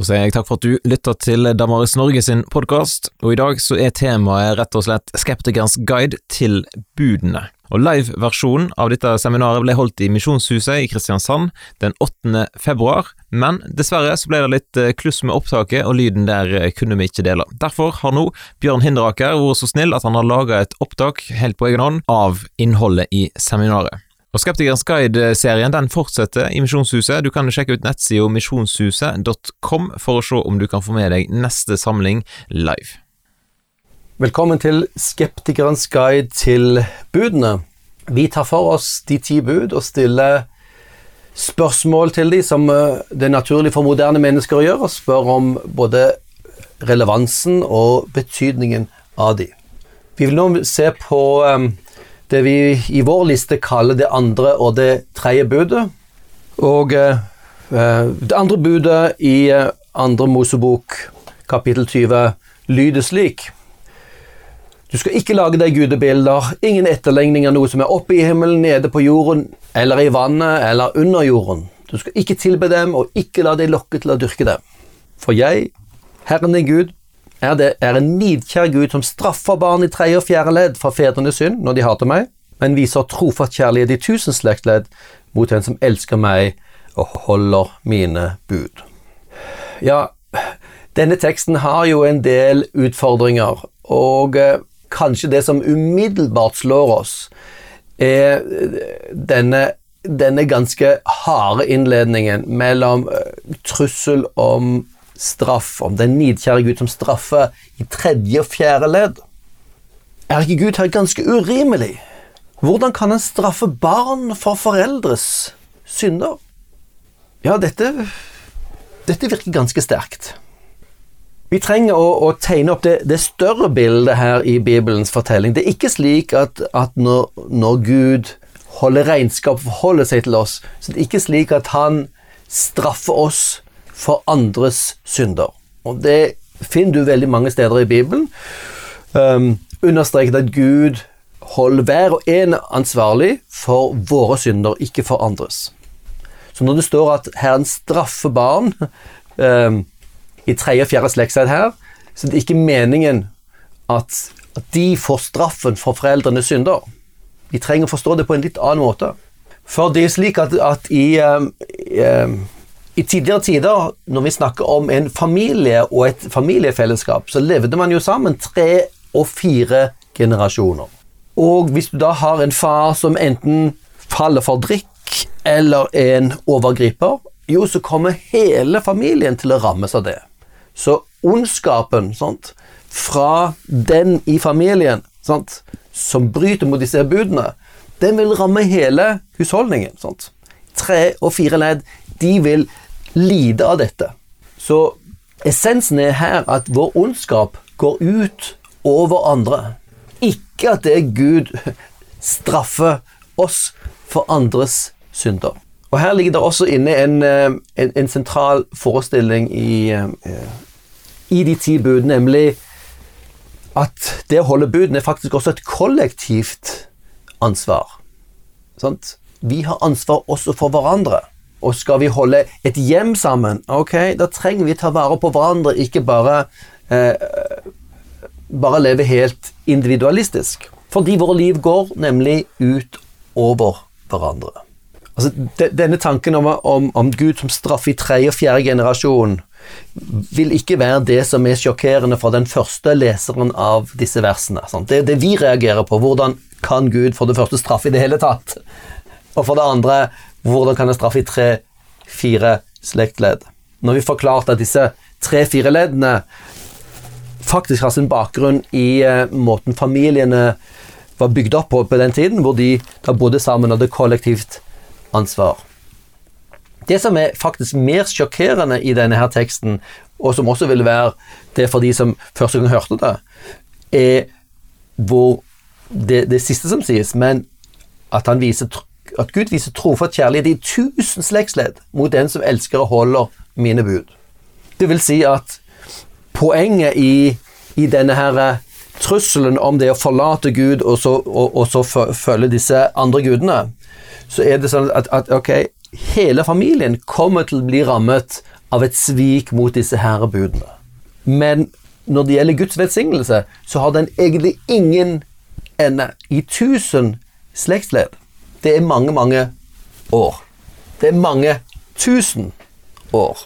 Da sier jeg takk for at du lytter til Damaris Norge sin podkast, og i dag så er temaet rett og slett Skeptikerens guide til budene. Og Live-versjonen av dette seminaret ble holdt i Misjonshuset i Kristiansand den 8. februar, men dessverre så ble det litt eh, kluss med opptaket, og lyden der eh, kunne vi ikke dele. Derfor har nå Bjørn Hinderaker vært så snill at han har laga et opptak helt på egen hånd av innholdet i seminaret. Og Skeptikerens guide-serien den fortsetter i Misjonshuset. Du kan sjekke ut nettsida misjonshuset.com for å se om du kan få med deg neste samling live. Velkommen til Skeptikerens guide til budene. Vi tar for oss de ti bud og stiller spørsmål til de som eh, det er naturlig for moderne mennesker å gjøre, og spør om både relevansen og betydningen av de. Vi vil nå se på um, det vi i vår liste kaller det andre og det tredje budet. Og eh, eh det andre budet i eh, andre Mosebok, kapittel 20, lyder slik. Du skal ikke lage deg gudebilder, ingen etterlegning av noe som er oppe i himmelen, nede på jorden, eller i vannet, eller under jorden. Du skal ikke tilbe dem, og ikke la deg lokke til å dyrke dem. For jeg, Herren din Gud, er, det, er en nidkjær Gud som straffer barn i tredje og fjerde ledd for fedrenes synd når de hater meg, men viser trofast kjærlighet i tusen slektledd mot den som elsker meg og holder mine bud. Ja, denne teksten har jo en del utfordringer, og eh, kanskje det som umiddelbart slår oss, er denne, denne ganske harde innledningen mellom eh, trussel om straff, om den nidkjære Gud som straffer i tredje og fjerde ledd. Er ikke Gud her ganske urimelig? Hvordan kan han straffe barn for foreldres synder? Ja, dette, dette virker ganske sterkt. Vi trenger å, å tegne opp det, det, større bildet her i Bibelens fortelling. Det er ikke slik at, at når, når, Gud holder regnskap og forholder seg til oss, så det er ikke slik at han straffer oss for andres synder. Og det finner du veldig mange steder i Bibelen. Um, understreket at Gud holder hver og en ansvarlig for våre synder, ikke for andres. Så når det står at Herren straffer barn um, i tredje og fjerde slektsledd her, så det er ikke meningen at, at de får straffen for foreldrenes synder. Vi trenger å forstå det på en litt annen måte. For det er slik at, at i, um, i um, i tidligere tider, når vi snakker om en familie og et familiefellesskap, så levde man jo sammen tre og fire generasjoner. Og hvis du da har en far som enten faller for drikk eller en overgriper, jo, så kommer hele familien til å rammes av det. Så ondskapen sant, fra den i familien sant, som bryter mot disse budene, den vil ramme hele husholdningen. Sant. Tre og fire ledd de vil lide av dette. Så essensen er her at vår ondskap går ut over andre. Ikke at det er Gud straffer oss for andres synder. Og Her ligger det også inne en, eh, en, en sentral forestilling i, eh, i de ti bud, nemlig at det å holde budene er faktisk også et kollektivt ansvar. Sant? Vi har ansvar også for hverandre. Og skal vi holde et hjem sammen, ok, da trenger vi ta vare på hverandre, ikke bare, eh, bare leve helt individualistisk. Fordi våre liv går nemlig ut over hverandre. Altså, de, denne tanken om, om, om, Gud som straff i tredje og fjerde generasjon vil ikke være det som er sjokkerende for den første leseren av disse versene. Sant? Det er det vi reagerer på. Hvordan kan Gud for det første straffe i det hele tatt? Og for det andre hvordan kan jeg straffe i tre-fire slektledd? Når vi forklarte at disse tre-fire leddene faktisk har sin bakgrunn i eh, måten familiene var bygd opp på på den tiden, hvor de da bodde sammen og hadde kollektivt ansvar. Det som er faktisk mer sjokkerende i denne her teksten, og som også vil være det for de som første gang hørte det, er hvor det, det siste som sies, men at han viser at Gud viser trofast kjærlighet i tusen slektsledd mot den som elsker og holder mine bud. Det vil si at poenget i, i denne her eh, trusselen om det å forlate Gud og så, og, og så følge disse andre gudene, så er det sånn at, at ok, hele familien kommer til å bli rammet av et svik mot disse herrebudene. Men når det gjelder Guds velsignelse, så har den egentlig ingen ende. I tusen slektsledd. Det er mange, mange år. Det er mange tusen år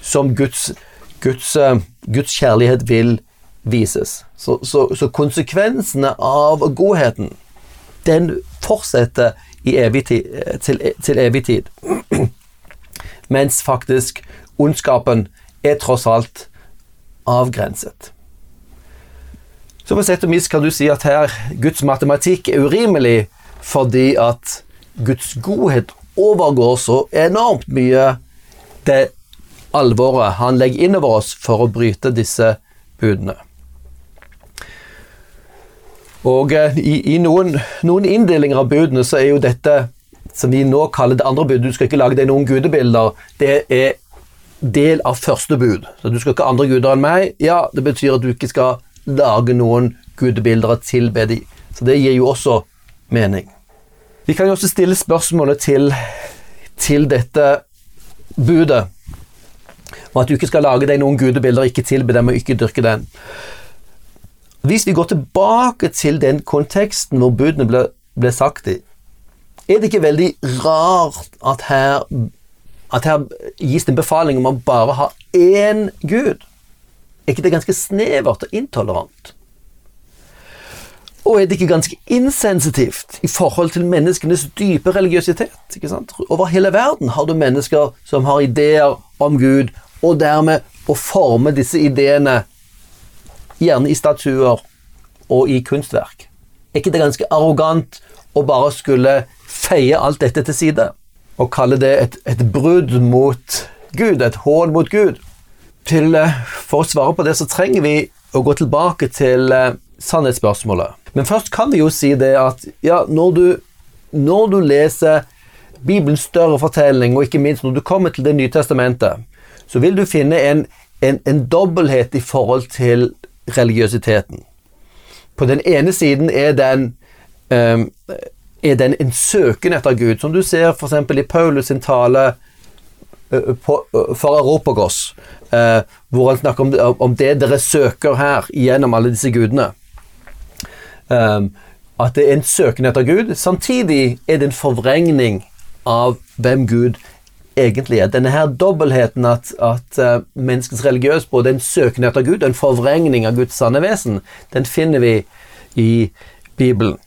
som Guds, Guds, uh, Guds kjærlighet vil vises. Så, så, så, konsekvensene av godheten, den fortsetter evig tid, til, til evig tid. Mens faktisk ondskapen er tross alt avgrenset. Så på sett og vis kan du si at her Guds matematikk er urimelig fordi at Guds godhet overgår så enormt mye det alvoret han legger innover oss for å bryte disse budene. Og eh, i, i noen, noen, inndelinger av budene så er jo dette som vi nå kaller det andre budet du skal ikke lage deg noen gudebilder, det er del av første bud. Så du skal ikke ha andre guder enn meg. Ja, det betyr at du ikke skal lage noen gudebilder og tilbe dem. Så det gir jo også mening. Vi kan jo også stille spørsmålet til, til dette budet om at du ikke skal lage deg noen gudebilder, ikke tilbe dem og ikke dyrke den. Hvis vi går tilbake til den konteksten hvor budene ble, ble sagt i, er det ikke veldig rart at her, at her gis det en befaling om å bare ha én gud? Er ikke det ganske snevert og intolerant? Og er det ikke ganske insensitivt i forhold til menneskenes dype religiøsitet? Over hele verden har du mennesker som har ideer om Gud, og dermed å forme disse ideene gjerne i statuer og i kunstverk. Er ikke det ganske arrogant å bare skulle feie alt dette til side og kalle det et, et brudd mot Gud, et hån mot Gud? Til, eh, for å svare på det så trenger vi å gå tilbake til uh, sannhetsspørsmålet. Men først kan vi jo si det at ja, når du, når du leser Bibelens større fortelling, og ikke minst når du kommer til Det nye testamentet, så vil du finne en, en, en dobbelthet i forhold til religiøsiteten. På den ene siden er den, um, er den en søken etter Gud, som du ser f.eks. i Paulus sin tale uh, på, uh, for Europagos, uh, hvor han snakker om, om, det dere søker her gjennom alle disse gudene. Um, at det er en søken etter Gud. Samtidig er det en forvrengning av hvem Gud er egentlig er. Denne her dobbeltheten at, at uh, menneskets religiøse både en søken etter Gud og en forvrengning av Guds sanne vesen, den finner vi i Bibelen.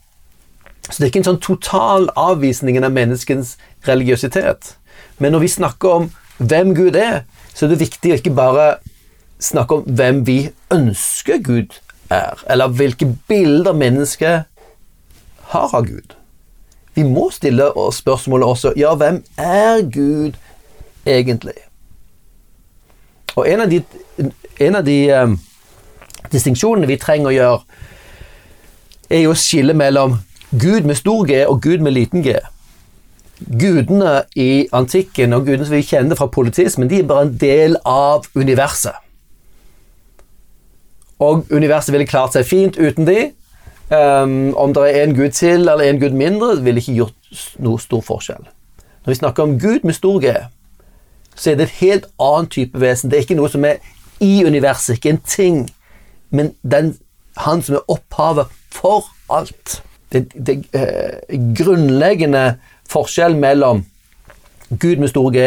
Så det er ikke en sånn total avvisning av menneskens religiøsitet. Men når vi snakker om hvem Gud er, så er det viktig å ikke bare snakke om hvem vi ønsker Gud er, eller hvilke bilder mennesket har av Gud. Vi må stille oss spørsmålet også ja, hvem er Gud egentlig? Og en av de, en av de um, distinksjonene vi trenger å gjøre, er jo å skille mellom Gud med stor G og Gud med liten G. Gudene i antikken og gudene som vi kjenner fra politismen, de er bare en del av universet. Og universet ville klart seg fint uten de, Um, om det er en gud til eller en gud mindre, ville ikke gjort noe stor forskjell. Når vi snakker om Gud med stor G, så er det et helt annet type vesen. Det er ikke noe som er i universet, ikke en ting, men den, han som er opphavet for alt. Det, det eh, grunnleggende forskjell mellom Gud med stor G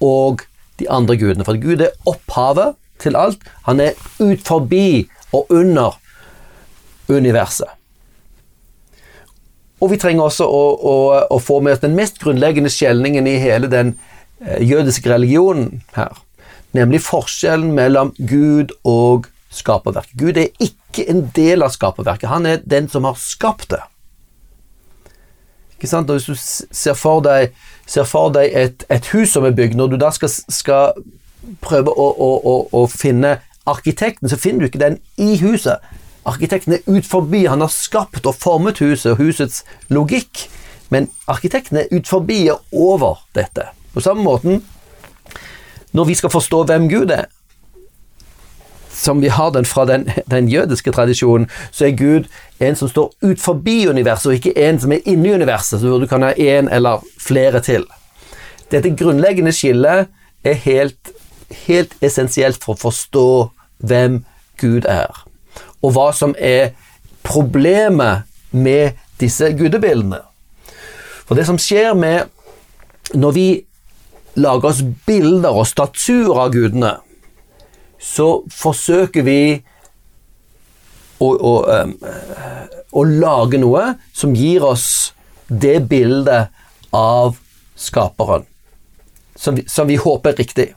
og de andre gudene. For Gud er opphavet til alt. Han er ut forbi og under universet. Og vi trenger også å, å, å få med oss den mest grunnleggende skjelningen i hele den eh, jødiske religionen her, nemlig forskjellen mellom Gud og skaperverket. Gud er ikke en del av skaperverket, han er den som har skapt det. Ikke sant? Og hvis du ser for deg, ser for deg et, et, hus som er bygd, når du da skal, skal prøve å, å, å finne arkitekten, så finner du ikke den i huset. Arkitekten er ut forbi. Han har skapt og formet huset og husets logikk. Men arkitekten er ut forbi og over dette. På samme måten, når vi skal forstå hvem Gud er, som vi har den fra den, den jødiske tradisjonen, så er Gud en som står ut forbi universet, og ikke en som er inni universet, så du kan ha én eller flere til. Dette grunnleggende skillet er helt helt essensielt for å forstå hvem Gud er, og hva som er problemet med disse gudebildene. For det som skjer med Når vi lager oss bilder og statuer av gudene, så forsøker vi å, å, å lage noe som gir oss det bildet av skaperen, som vi, som vi håper er riktig.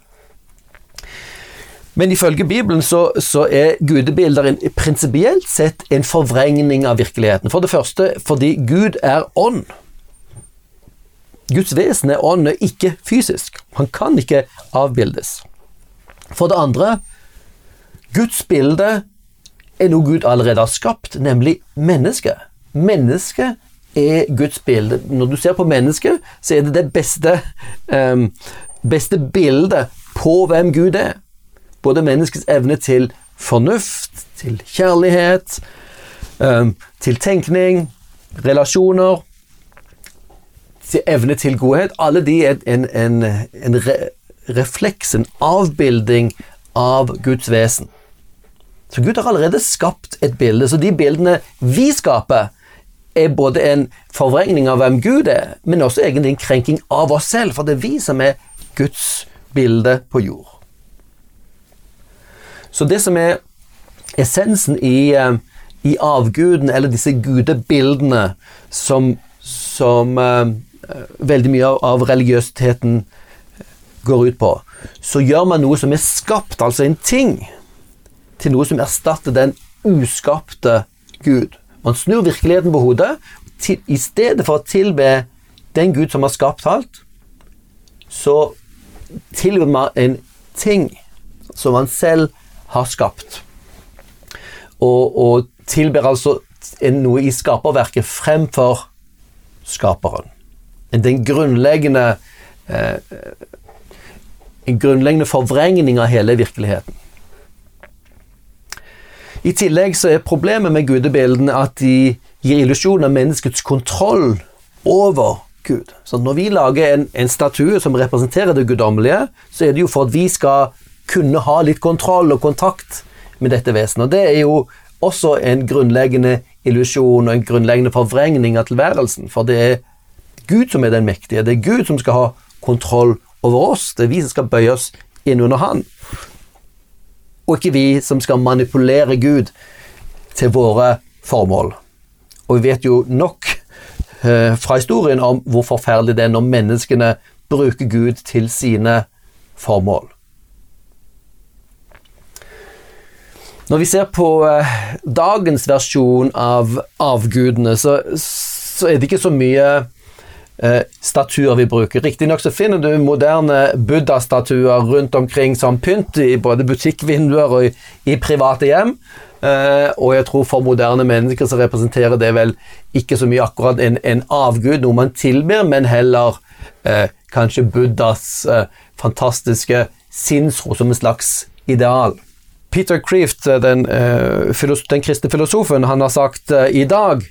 Men ifølge Bibelen så, så er gudebilder prinsipielt sett en forvrengning av virkeligheten. For det første fordi Gud er ånd. Guds vesen er ånd, ikke fysisk. Han kan ikke avbildes. For det andre Guds bilde er noe Gud allerede har skapt, nemlig mennesket. Mennesket er Guds bilde. Når du ser på mennesket, så er det det beste, um, beste bildet på hvem Gud er. Både menneskets evne til fornuft, til kjærlighet, til tenkning, relasjoner til evne til godhet. Alle de er en, en, en re, refleks, en avbilding av Guds vesen. Så Gud har allerede skapt et bilde. Så de bildene vi skaper, er både en forvrengning av hvem Gud er, men også egentlig en krenking av oss selv, for det er vi som er Guds bilde på jord. Så det som er essensen i, eh, i avguden, eller disse gudebildene, som, som uh, veldig mye av religiøsiteten går ut på, så gjør man noe som er skapt, altså en ting, til noe som erstatter den uskapte Gud. Man snur virkeligheten på hodet. Til, I stedet for å tilbe den Gud som har skapt alt, så tilber man en ting som man selv har skapt. Og, og tilber altså noe i skaperverket fremfor skaperen den grunnleggende eh, En grunnleggende forvrengning av hele virkeligheten. I tillegg så er problemet med gudebildene at de gir illusjon av menneskets kontroll over Gud. Så når vi lager en, en statue som representerer det guddommelige, så er det jo for at vi skal kunne ha litt kontroll og kontakt med dette vesenet. Og det er jo også en grunnleggende illusjon og en grunnleggende forvrengning av tilværelsen. For det er Gud som er den mektige. Det er Gud som skal ha kontroll over oss. Det er vi som skal bøye oss inn under Han. Og ikke vi som skal manipulere Gud til våre formål. Og vi vet jo nok eh, fra historien om hvor forferdelig det er når menneskene bruker Gud til sine formål. Når vi ser på eh, dagens versjon av avgudene, så, så er det ikke så mye eh, statuer vi bruker. Riktignok så finner du moderne buddha-statuer rundt omkring som pynt i både butikkvinduer og i, i private hjem. Eh, og jeg tror for moderne mennesker så representerer det vel ikke så mye akkurat en, en avgud, noe man tilber, men heller eh, kanskje Buddhas eh, fantastiske sinnsro som en slags ideal. Peter Kreeft, eh, den, eh, den kristne filosofen, han har sagt i dag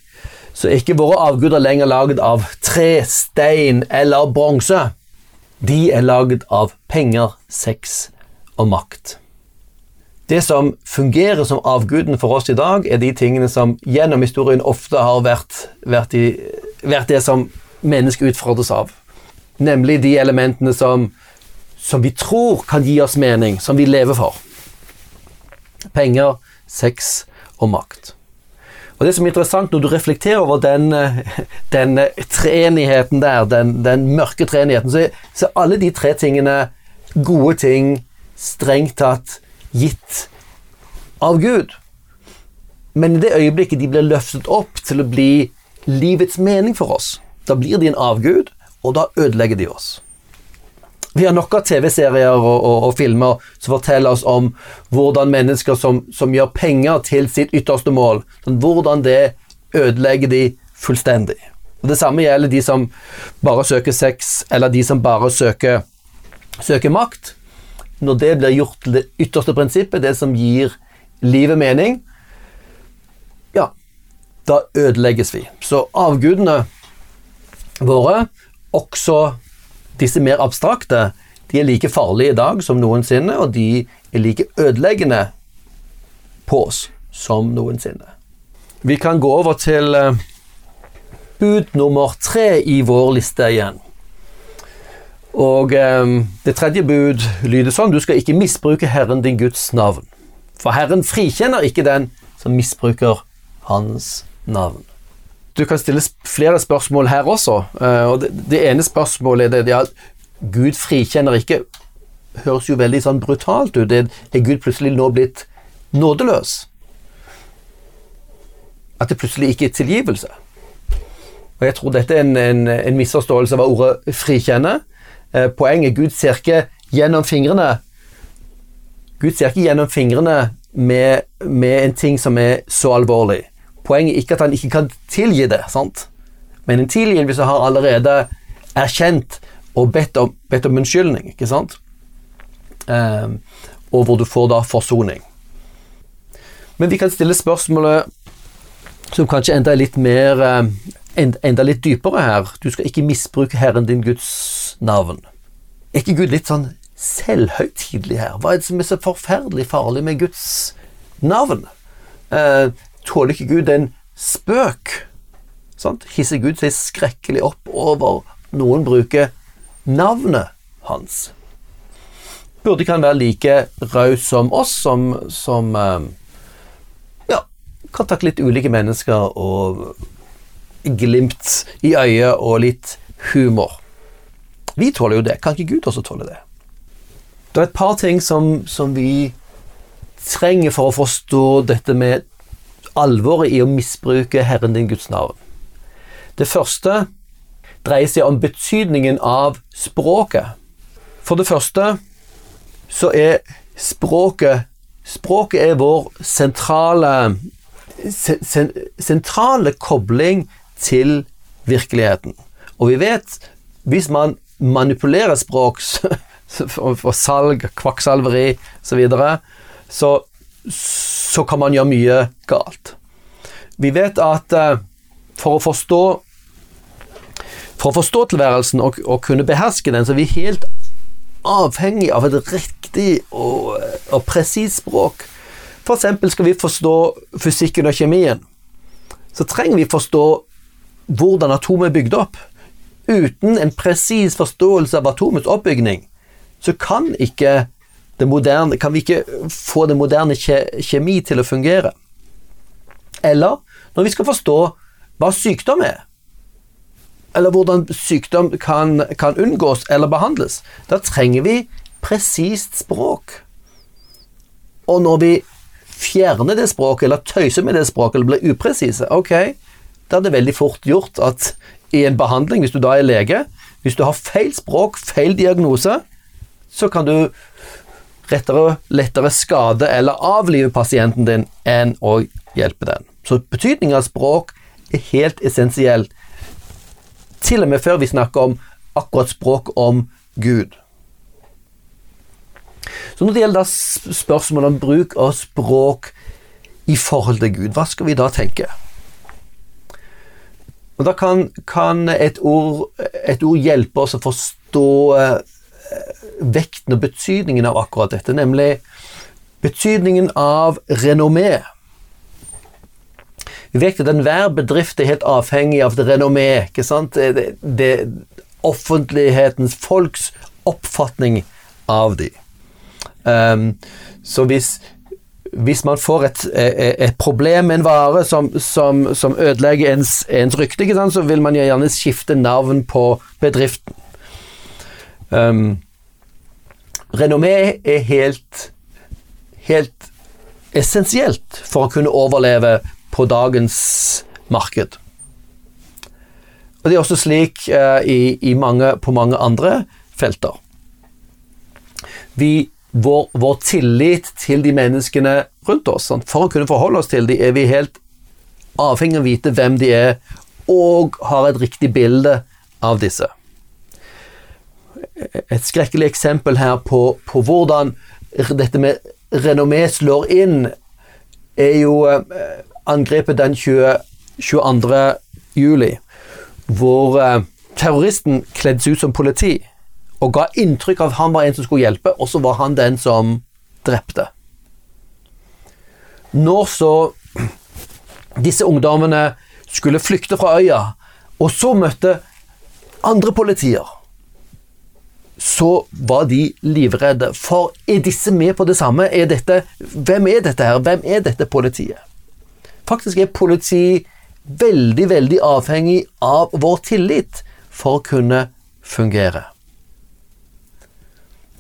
så er ikke våre avguder lenger laget av tre, stein eller bronse. De er laget av penger, sex og makt. Det som fungerer som avguden for oss i dag, er de tingene som gjennom historien ofte har vært, vært, i, vært det som mennesket utfordres av. Nemlig de elementene som, som vi tror kan gi oss mening, som vi lever for. Penger, sex og makt. Og Det som er interessant når du reflekterer over den, eh, den eh, treenigheten der, den, den mørke treenigheten, så, så er alle de tre tingene gode ting, strengt tatt gitt av Gud. Men i det øyeblikket de blir løftet opp til å bli livets mening for oss, da blir de en avgud, og da ødelegger de oss. Vi har nok av TV-serier og, og, og, filmer som forteller oss om hvordan mennesker som, som gjør penger til sitt ytterste mål, sånn, hvordan det ødelegger de fullstendig. Og Det samme gjelder de som bare søker sex, eller de som bare søker, søker makt. Når det blir gjort til det ytterste prinsippet, det som gir livet mening, ja, da ødelegges vi. Så avgudene våre, også disse mer abstrakte, De er like farlige i dag som noensinne, og de er like ødeleggende på oss som noensinne. Vi kan gå over til eh, bud nummer tre i vår liste igjen. Og eh, det tredje bud lyder sånn Du skal ikke misbruke Herren din Guds navn. For Herren frikjenner ikke den som misbruker Hans navn. Du kan stille flere spørsmål her også. eh, og Det, det ene spørsmålet er det at Gud frikjenner ikke høres jo veldig sånn brutalt ut. Er Gud plutselig nå blitt nådeløs? At det plutselig ikke er tilgivelse? Og Jeg tror dette er en, en, en misforståelse av ordet 'frikjenne'. Eh, poenget Gud ser ikke gjennom fingrene Gud ser ikke gjennom fingrene med, med en ting som er så alvorlig. Poenget er ikke at han ikke kan tilgi det, sant? men en tilgivelse har allerede erkjent og bedt om, bedt om unnskyldning. ikke sant? Um, og hvor du får da forsoning. Men vi kan stille spørsmålet som kanskje enda er litt mer eh, enda litt dypere her. Du skal ikke misbruke Herren din Guds navn. Er ikke Gud litt sånn selvhøytidelig her? Hva er det som er så forferdelig farlig med Guds navn? Tåler ikke Gud en spøk? Sant? Hisser Gud seg skrekkelig opp over noen bruker navnet hans? Burde ikke han være like raus som oss, som, som eh, ja, kan takle litt ulike mennesker og glimt i øyet og litt humor. Vi tåler jo det. Kan ikke Gud også tåle det? Det er et par ting som, som vi trenger for å forstå dette med alvoret i å misbruke Herren din Guds navn. Det første dreier seg om betydningen av språket. For det første så er språket Språket er vår sentrale sentrale kobling til virkeligheten. Og vi vet, hvis man manipulerer språk for salg, kvakksalveri osv., så, videre, så så kan man gjøre mye galt. Vi vet at uh, for å forstå for å forstå tilværelsen og, og, kunne beherske den, så er vi helt avhengig av et riktig og, og presist språk. Eksempel skal vi forstå fysikken og kjemien, så trenger vi forstå hvordan atomet er bygd opp. Uten en presis forståelse av atomets oppbygning, så kan, ikke moderne, kan vi ikke få det moderne kjemi til å fungere. Eller når vi skal forstå hva sykdom er, eller hvordan sykdom kan, kan unngås eller behandles. Da trenger vi presist språk. Og når vi fjerner det språket, eller tøyser med det språket, eller blir upresise, ok, da er det veldig fort gjort at i en behandling, hvis du da er lege, hvis du har feil språk, feil diagnose, så kan du rettere, lettere skade eller avlive pasienten din enn å hjelpe den. Så betydningen av språk er helt essensiell, til og med før vi snakker om akkurat språk om Gud. Så når det gjelder spørsmålet om bruk av språk i forhold til Gud, hva skal vi da tenke? Og Da kan, kan et, ord, et, ord, hjelpe oss å forstå eh, vekten og betydningen av akkurat dette, nemlig betydningen av renommé. Vi vet at enhver bedrift er helt avhengig av det renommé. ikke sant? Det, det, offentlighetens, folks oppfatning av dem. Um, så hvis, hvis man får et, et, problem med en vare som, som, som ødelegger ens, ens rykte, så vil man gjerne skifte navn på bedriften. Um, renommé er helt, helt essensielt for å kunne overleve på dagens marked. Og Det er også slik eh, i, i mange, på mange andre felter. Vi, vår, vår, tillit til de menneskene rundt oss, sant? for å kunne forholde oss til dem, er vi helt avhengig av å vite hvem de er, og har et riktig bilde av disse. Et skrekkelig eksempel her på, på hvordan dette med renommé slår inn, er jo uh, angrepet den 20, 22. juli, hvor eh, terroristen kledde seg ut som politi og ga inntrykk av at han var en som skulle hjelpe, og så var han den som drepte. Når så disse ungdommene skulle flykte fra øya, og så møtte andre politier, så var de livredde. For er disse med på det samme? Er dette, hvem er dette her? Hvem er dette politiet? Faktisk er politi veldig, veldig avhengig av vår tillit for å kunne fungere.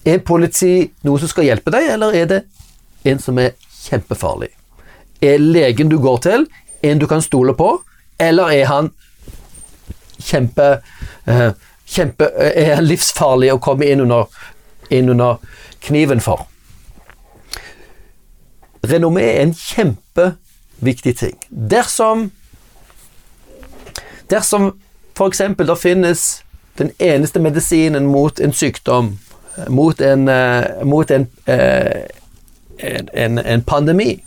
Er politi noe som skal hjelpe deg, eller er det en som er kjempefarlig? Er legen du går til, en du kan stole på, eller er han kjempe, eh, kjempe Er livsfarlig å komme inn under, inn under kniven for? Renommé er en kjempeviktig ting. Dersom Dersom f.eks. det finnes den eneste medisinen mot en sykdom, mot en, uh, mot en, uh, en, en, en pandemi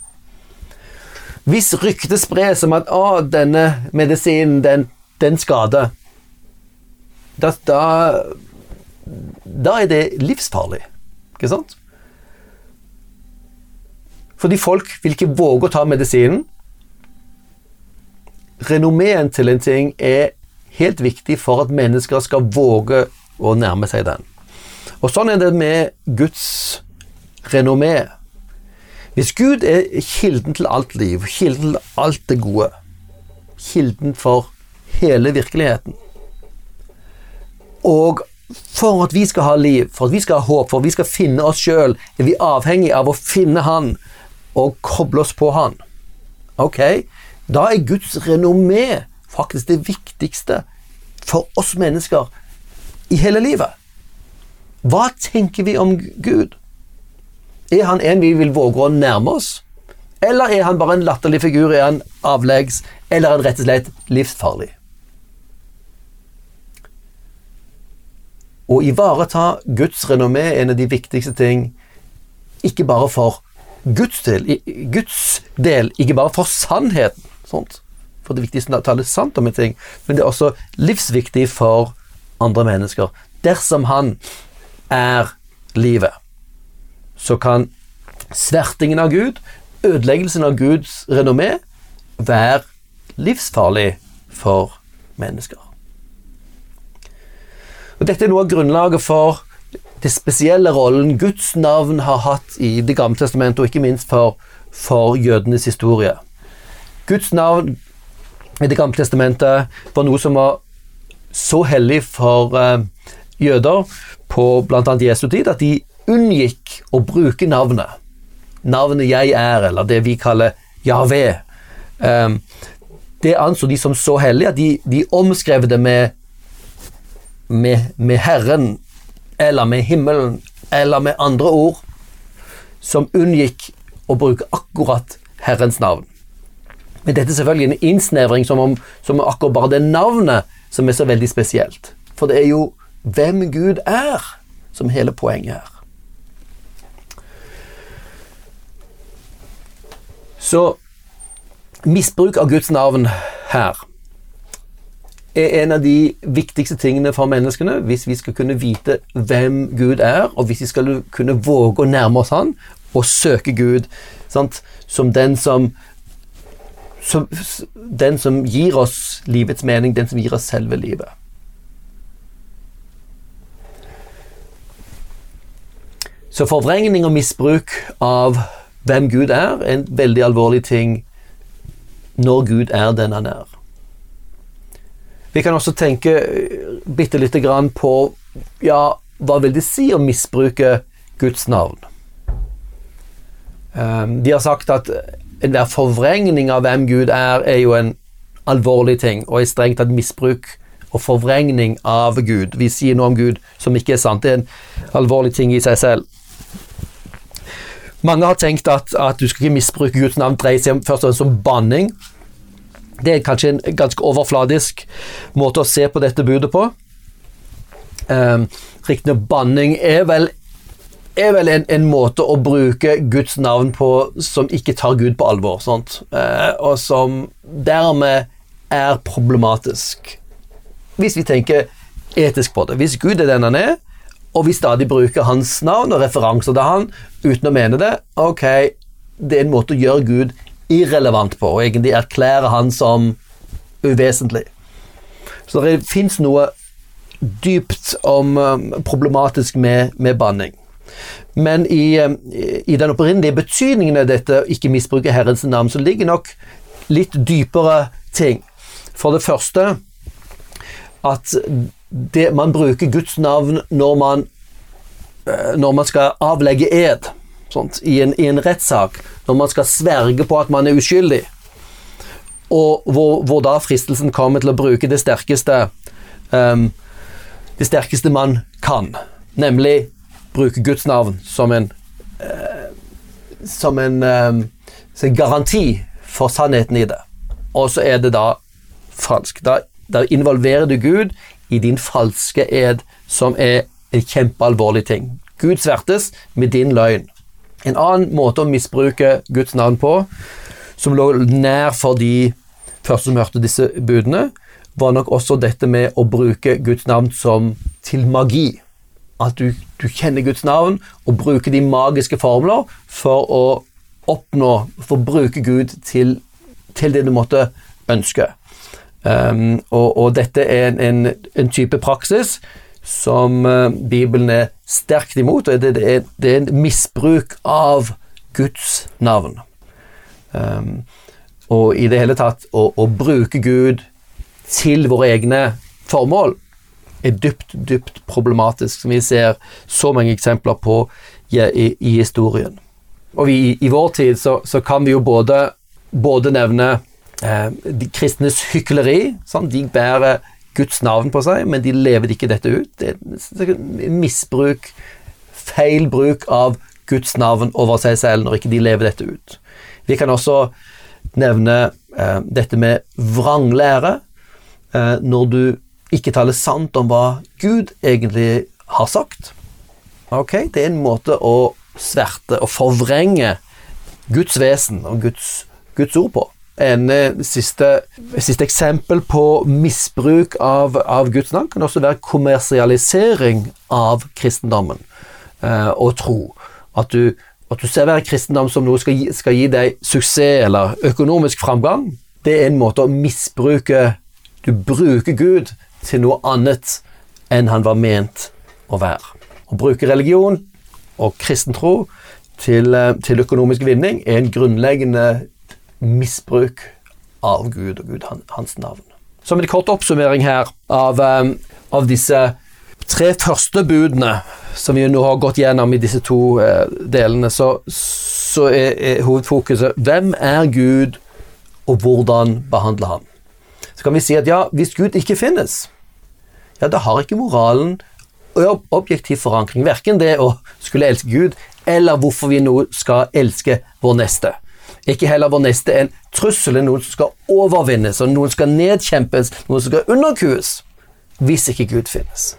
Hvis ryktet spres om at denne medisinen, den, den skader da, da, da er det livsfarlig, ikke sant? Fordi folk vil ikke våge å ta medisinen. Renommeen til en ting er helt viktig for at mennesker skal våge å nærme seg den. Og sånn er det med Guds renommé. Hvis Gud er kilden til alt liv, kilden til alt det gode, kilden for hele virkeligheten Og for at vi skal ha liv, for at vi skal ha håp, for at vi skal finne oss sjøl, er vi avhengig av å finne Han og koble oss på Han. Ok, da er Guds renommé faktisk det viktigste for oss mennesker i hele livet. Hva tenker vi om Gud? Er han en vi vil våge å nærme oss? Eller er han bare en latterlig figur? Er han avleggs? Eller er han rett og slett livsfarlig? Å ivareta Guds renommé er en av de viktigste ting, ikke bare for Guds del, Guds del ikke bare for sannheten, sånt. for det er å tale sant om en ting, men det er også livsviktig for andre mennesker. Dersom han er livet, så kan svertingen av Gud, ødeleggelsen av Guds renommé, være livsfarlig for mennesker. Og Dette er noe av grunnlaget for det spesielle rollen Guds navn har hatt i Det gamle testamentet, og ikke minst for, for jødenes historie. Guds navn i Det gamle testamentet var noe som var så hellig for eh, jøder på bl.a. Jesu tid at de unngikk å bruke navnet. Navnet 'jeg er', eller det vi kaller Jave. Eh, det anså de som så hellig at de, de omskrev det med, med, med Herren eller med himmelen, eller med andre ord, som unngikk å bruke akkurat Herrens navn. Men dette er selvfølgelig en innsnevring som om, som akkurat bare det navnet som er så veldig spesielt. For det er jo hvem Gud er, som hele poenget er. Så misbruk av Guds navn her er en av de viktigste tingene for menneskene hvis vi skal kunne vite hvem Gud er, og hvis vi skal kunne våge å nærme oss Han og søke Gud sant? som den som, som Den som gir oss livets mening, den som gir oss selve livet. Så forvrengning og misbruk av hvem Gud er, er en veldig alvorlig ting når Gud er den han er. Vi kan også tenke eh, bitte lite grann på ja, hva vil det si å misbruke Guds navn? Um, de har sagt at enhver forvrengning av hvem Gud er, er jo en alvorlig ting, og er strengt tatt misbruk og forvrengning av Gud. Vi sier noe om Gud som ikke er sant. Det er en alvorlig ting i seg selv. Mange har tenkt at, at du skal ikke misbruke Guds navn, dreier seg først og fremst om banning. Det er kanskje en ganske overfladisk måte å se på dette budet på. Um, Riktignok banning er vel, er vel en, en, måte å bruke Guds navn på som ikke tar Gud på alvor, uh, og som dermed er problematisk. Hvis vi tenker etisk på det. Hvis Gud er den han er, og vi stadig bruker hans navn og referanser til han uten å mene det, ok, det er en måte å gjøre Gud irrelevant på, og egentlig erklære han som uvesentlig. Så det fins noe dypt om um, problematisk med, med banning. Men i, um, i, den opprinnelige betydningen av dette, ikke misbruke Herrens navn, så ligger nok litt dypere ting. For det første at det, man bruker Guds navn når man, eh, når man skal avlegge ed sånt, i en, i en rettssak. Når man skal sverge på at man er uskyldig. Og hvor, hvor da fristelsen kommer til å bruke det sterkeste um, Det sterkeste man kan. Nemlig bruke Guds navn som en uh, Som en um, garanti for sannheten i det. Og så er det da falsk. Da, da involverer du Gud i din falske ed, som er en kjempealvorlig ting. Gud svertes med din løgn. En annen måte å misbruke Guds navn på, som lå nær for de første som hørte disse budene, var nok også dette med å bruke Guds navn som til magi. At du, du kjenner Guds navn og bruker de magiske formler for å oppnå, for å bruke Gud til, til det du måtte ønske. Um, og, og, dette er en, en, en type praksis som uh, Bibelen er sterkt imot. og det, er, det, er, en misbruk av Guds navn. Um, og i det hele tatt å, å, bruke Gud til våre egne formål er dypt, dypt problematisk, som vi ser så mange eksempler på i, i, i historien. Og vi, i vår tid så, så, kan vi jo både, både nevne eh, de kristnes hykleri. Sånn, de bærer Guds navn på seg, men de lever ikke dette ut. Det er misbruk, feil bruk av Guds navn over seg selv når ikke de lever dette ut. Vi kan også nevne eh, dette med vranglære. Eh, når du ikke taler sant om hva Gud egentlig har sagt. Ok, Det er en måte å sverte og forvrenge Guds vesen og Guds, Guds ord på en eh, siste, siste, eksempel på misbruk av, av, Guds navn kan også være kommersialisering av kristendommen eh, og tro. At du, at du ser hver kristendom som noe skal skal gi deg suksess eller økonomisk framgang. Det er en måte å misbruke Du bruker Gud til noe annet enn han var ment å være. Å bruke religion og kristen tro til, eh, til økonomisk vinning er en grunnleggende misbruk av Gud og Gud, hans navn. Som en kort oppsummering her av, um, av disse tre første budene som vi nå har gått gjennom i disse to uh, delene, så, så er, er, hovedfokuset hvem er Gud, og hvordan behandle ham? Så kan vi si at ja, hvis Gud ikke finnes, ja, da har ikke moralen objektiv forankring. Verken det å skulle elske Gud, eller hvorfor vi nå skal elske vår neste. Ikke heller vår neste en trussel, noen som skal overvinnes, og noen skal nedkjempes, noen som skal underkues, hvis ikke Gud finnes.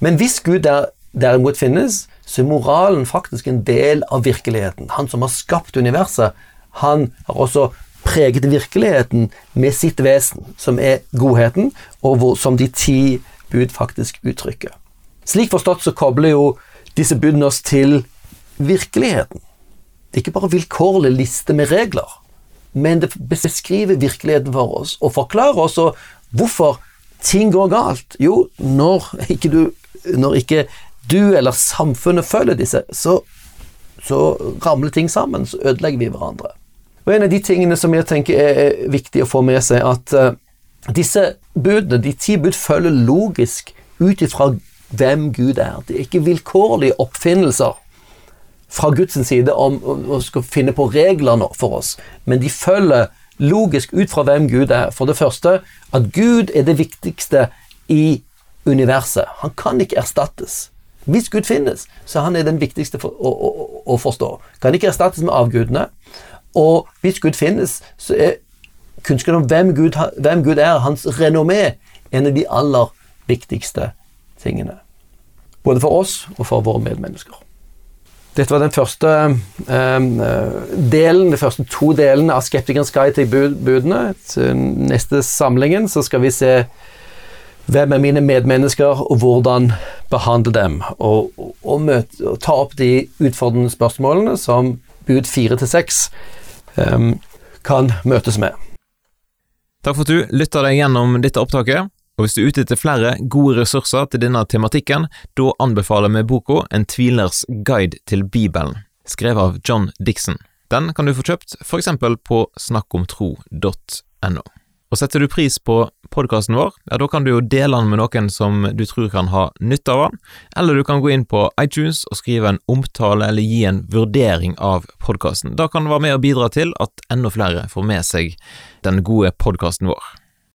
Men hvis Gud der, derimot finnes, så er moralen faktisk en del av virkeligheten. Han som har skapt universet, han har også preget virkeligheten med sitt vesen, som er godheten, og hvor, som de ti bud faktisk uttrykker. Slik forstått så kobler jo disse budene oss til virkeligheten. Det er ikke bare vilkårlig liste med regler, men det beskriver virkeligheten for oss og forklarer også hvorfor ting går galt. Jo, når ikke du, når ikke du eller samfunnet følger disse, så, så ramler ting sammen, så ødelegger vi hverandre. Og En av de tingene som jeg tenker er viktig å få med seg, at uh, disse budene, de ti bud, følger logisk ut ifra hvem Gud er. Det er ikke vilkårlige oppfinnelser fra Guds side om å skal finne på regler nå for oss, men de følger logisk ut fra hvem Gud er. For det første at Gud er det viktigste i universet. Han kan ikke erstattes. Hvis Gud finnes, så han er den viktigste for, å, å, å, forstå. Kan ikke erstattes med avgudene. Og hvis Gud finnes, så er kunnskapen om hvem Gud, hvem Gud er, hans renommé, en av de aller viktigste tingene. Både for oss og for våre medmennesker. Dette var den første um, delen, de første to delene av Skeptikerens guide til budene. Til neste samlingen så skal vi se Hvem er mine medmennesker, og hvordan behandle dem? Og, og, møte, og ta opp de utfordrende spørsmålene som bud fire til seks um, kan møtes med. Takk for at du lytta deg gjennom dette opptaket. Og hvis du er ute etter flere gode ressurser til denne tematikken, da anbefaler vi boka En tvilers guide til Bibelen, skrevet av John Dixon. Den kan du få kjøpt eksempel på snakkomtro.no. Og setter du pris på podkasten vår, ja, da kan du jo dele den med noen som du tror kan ha nytte av den, eller du kan gå inn på iTunes og skrive en omtale eller gi en vurdering av podkasten. Da kan det være med og bidra til at enda flere får med seg den gode podkasten vår.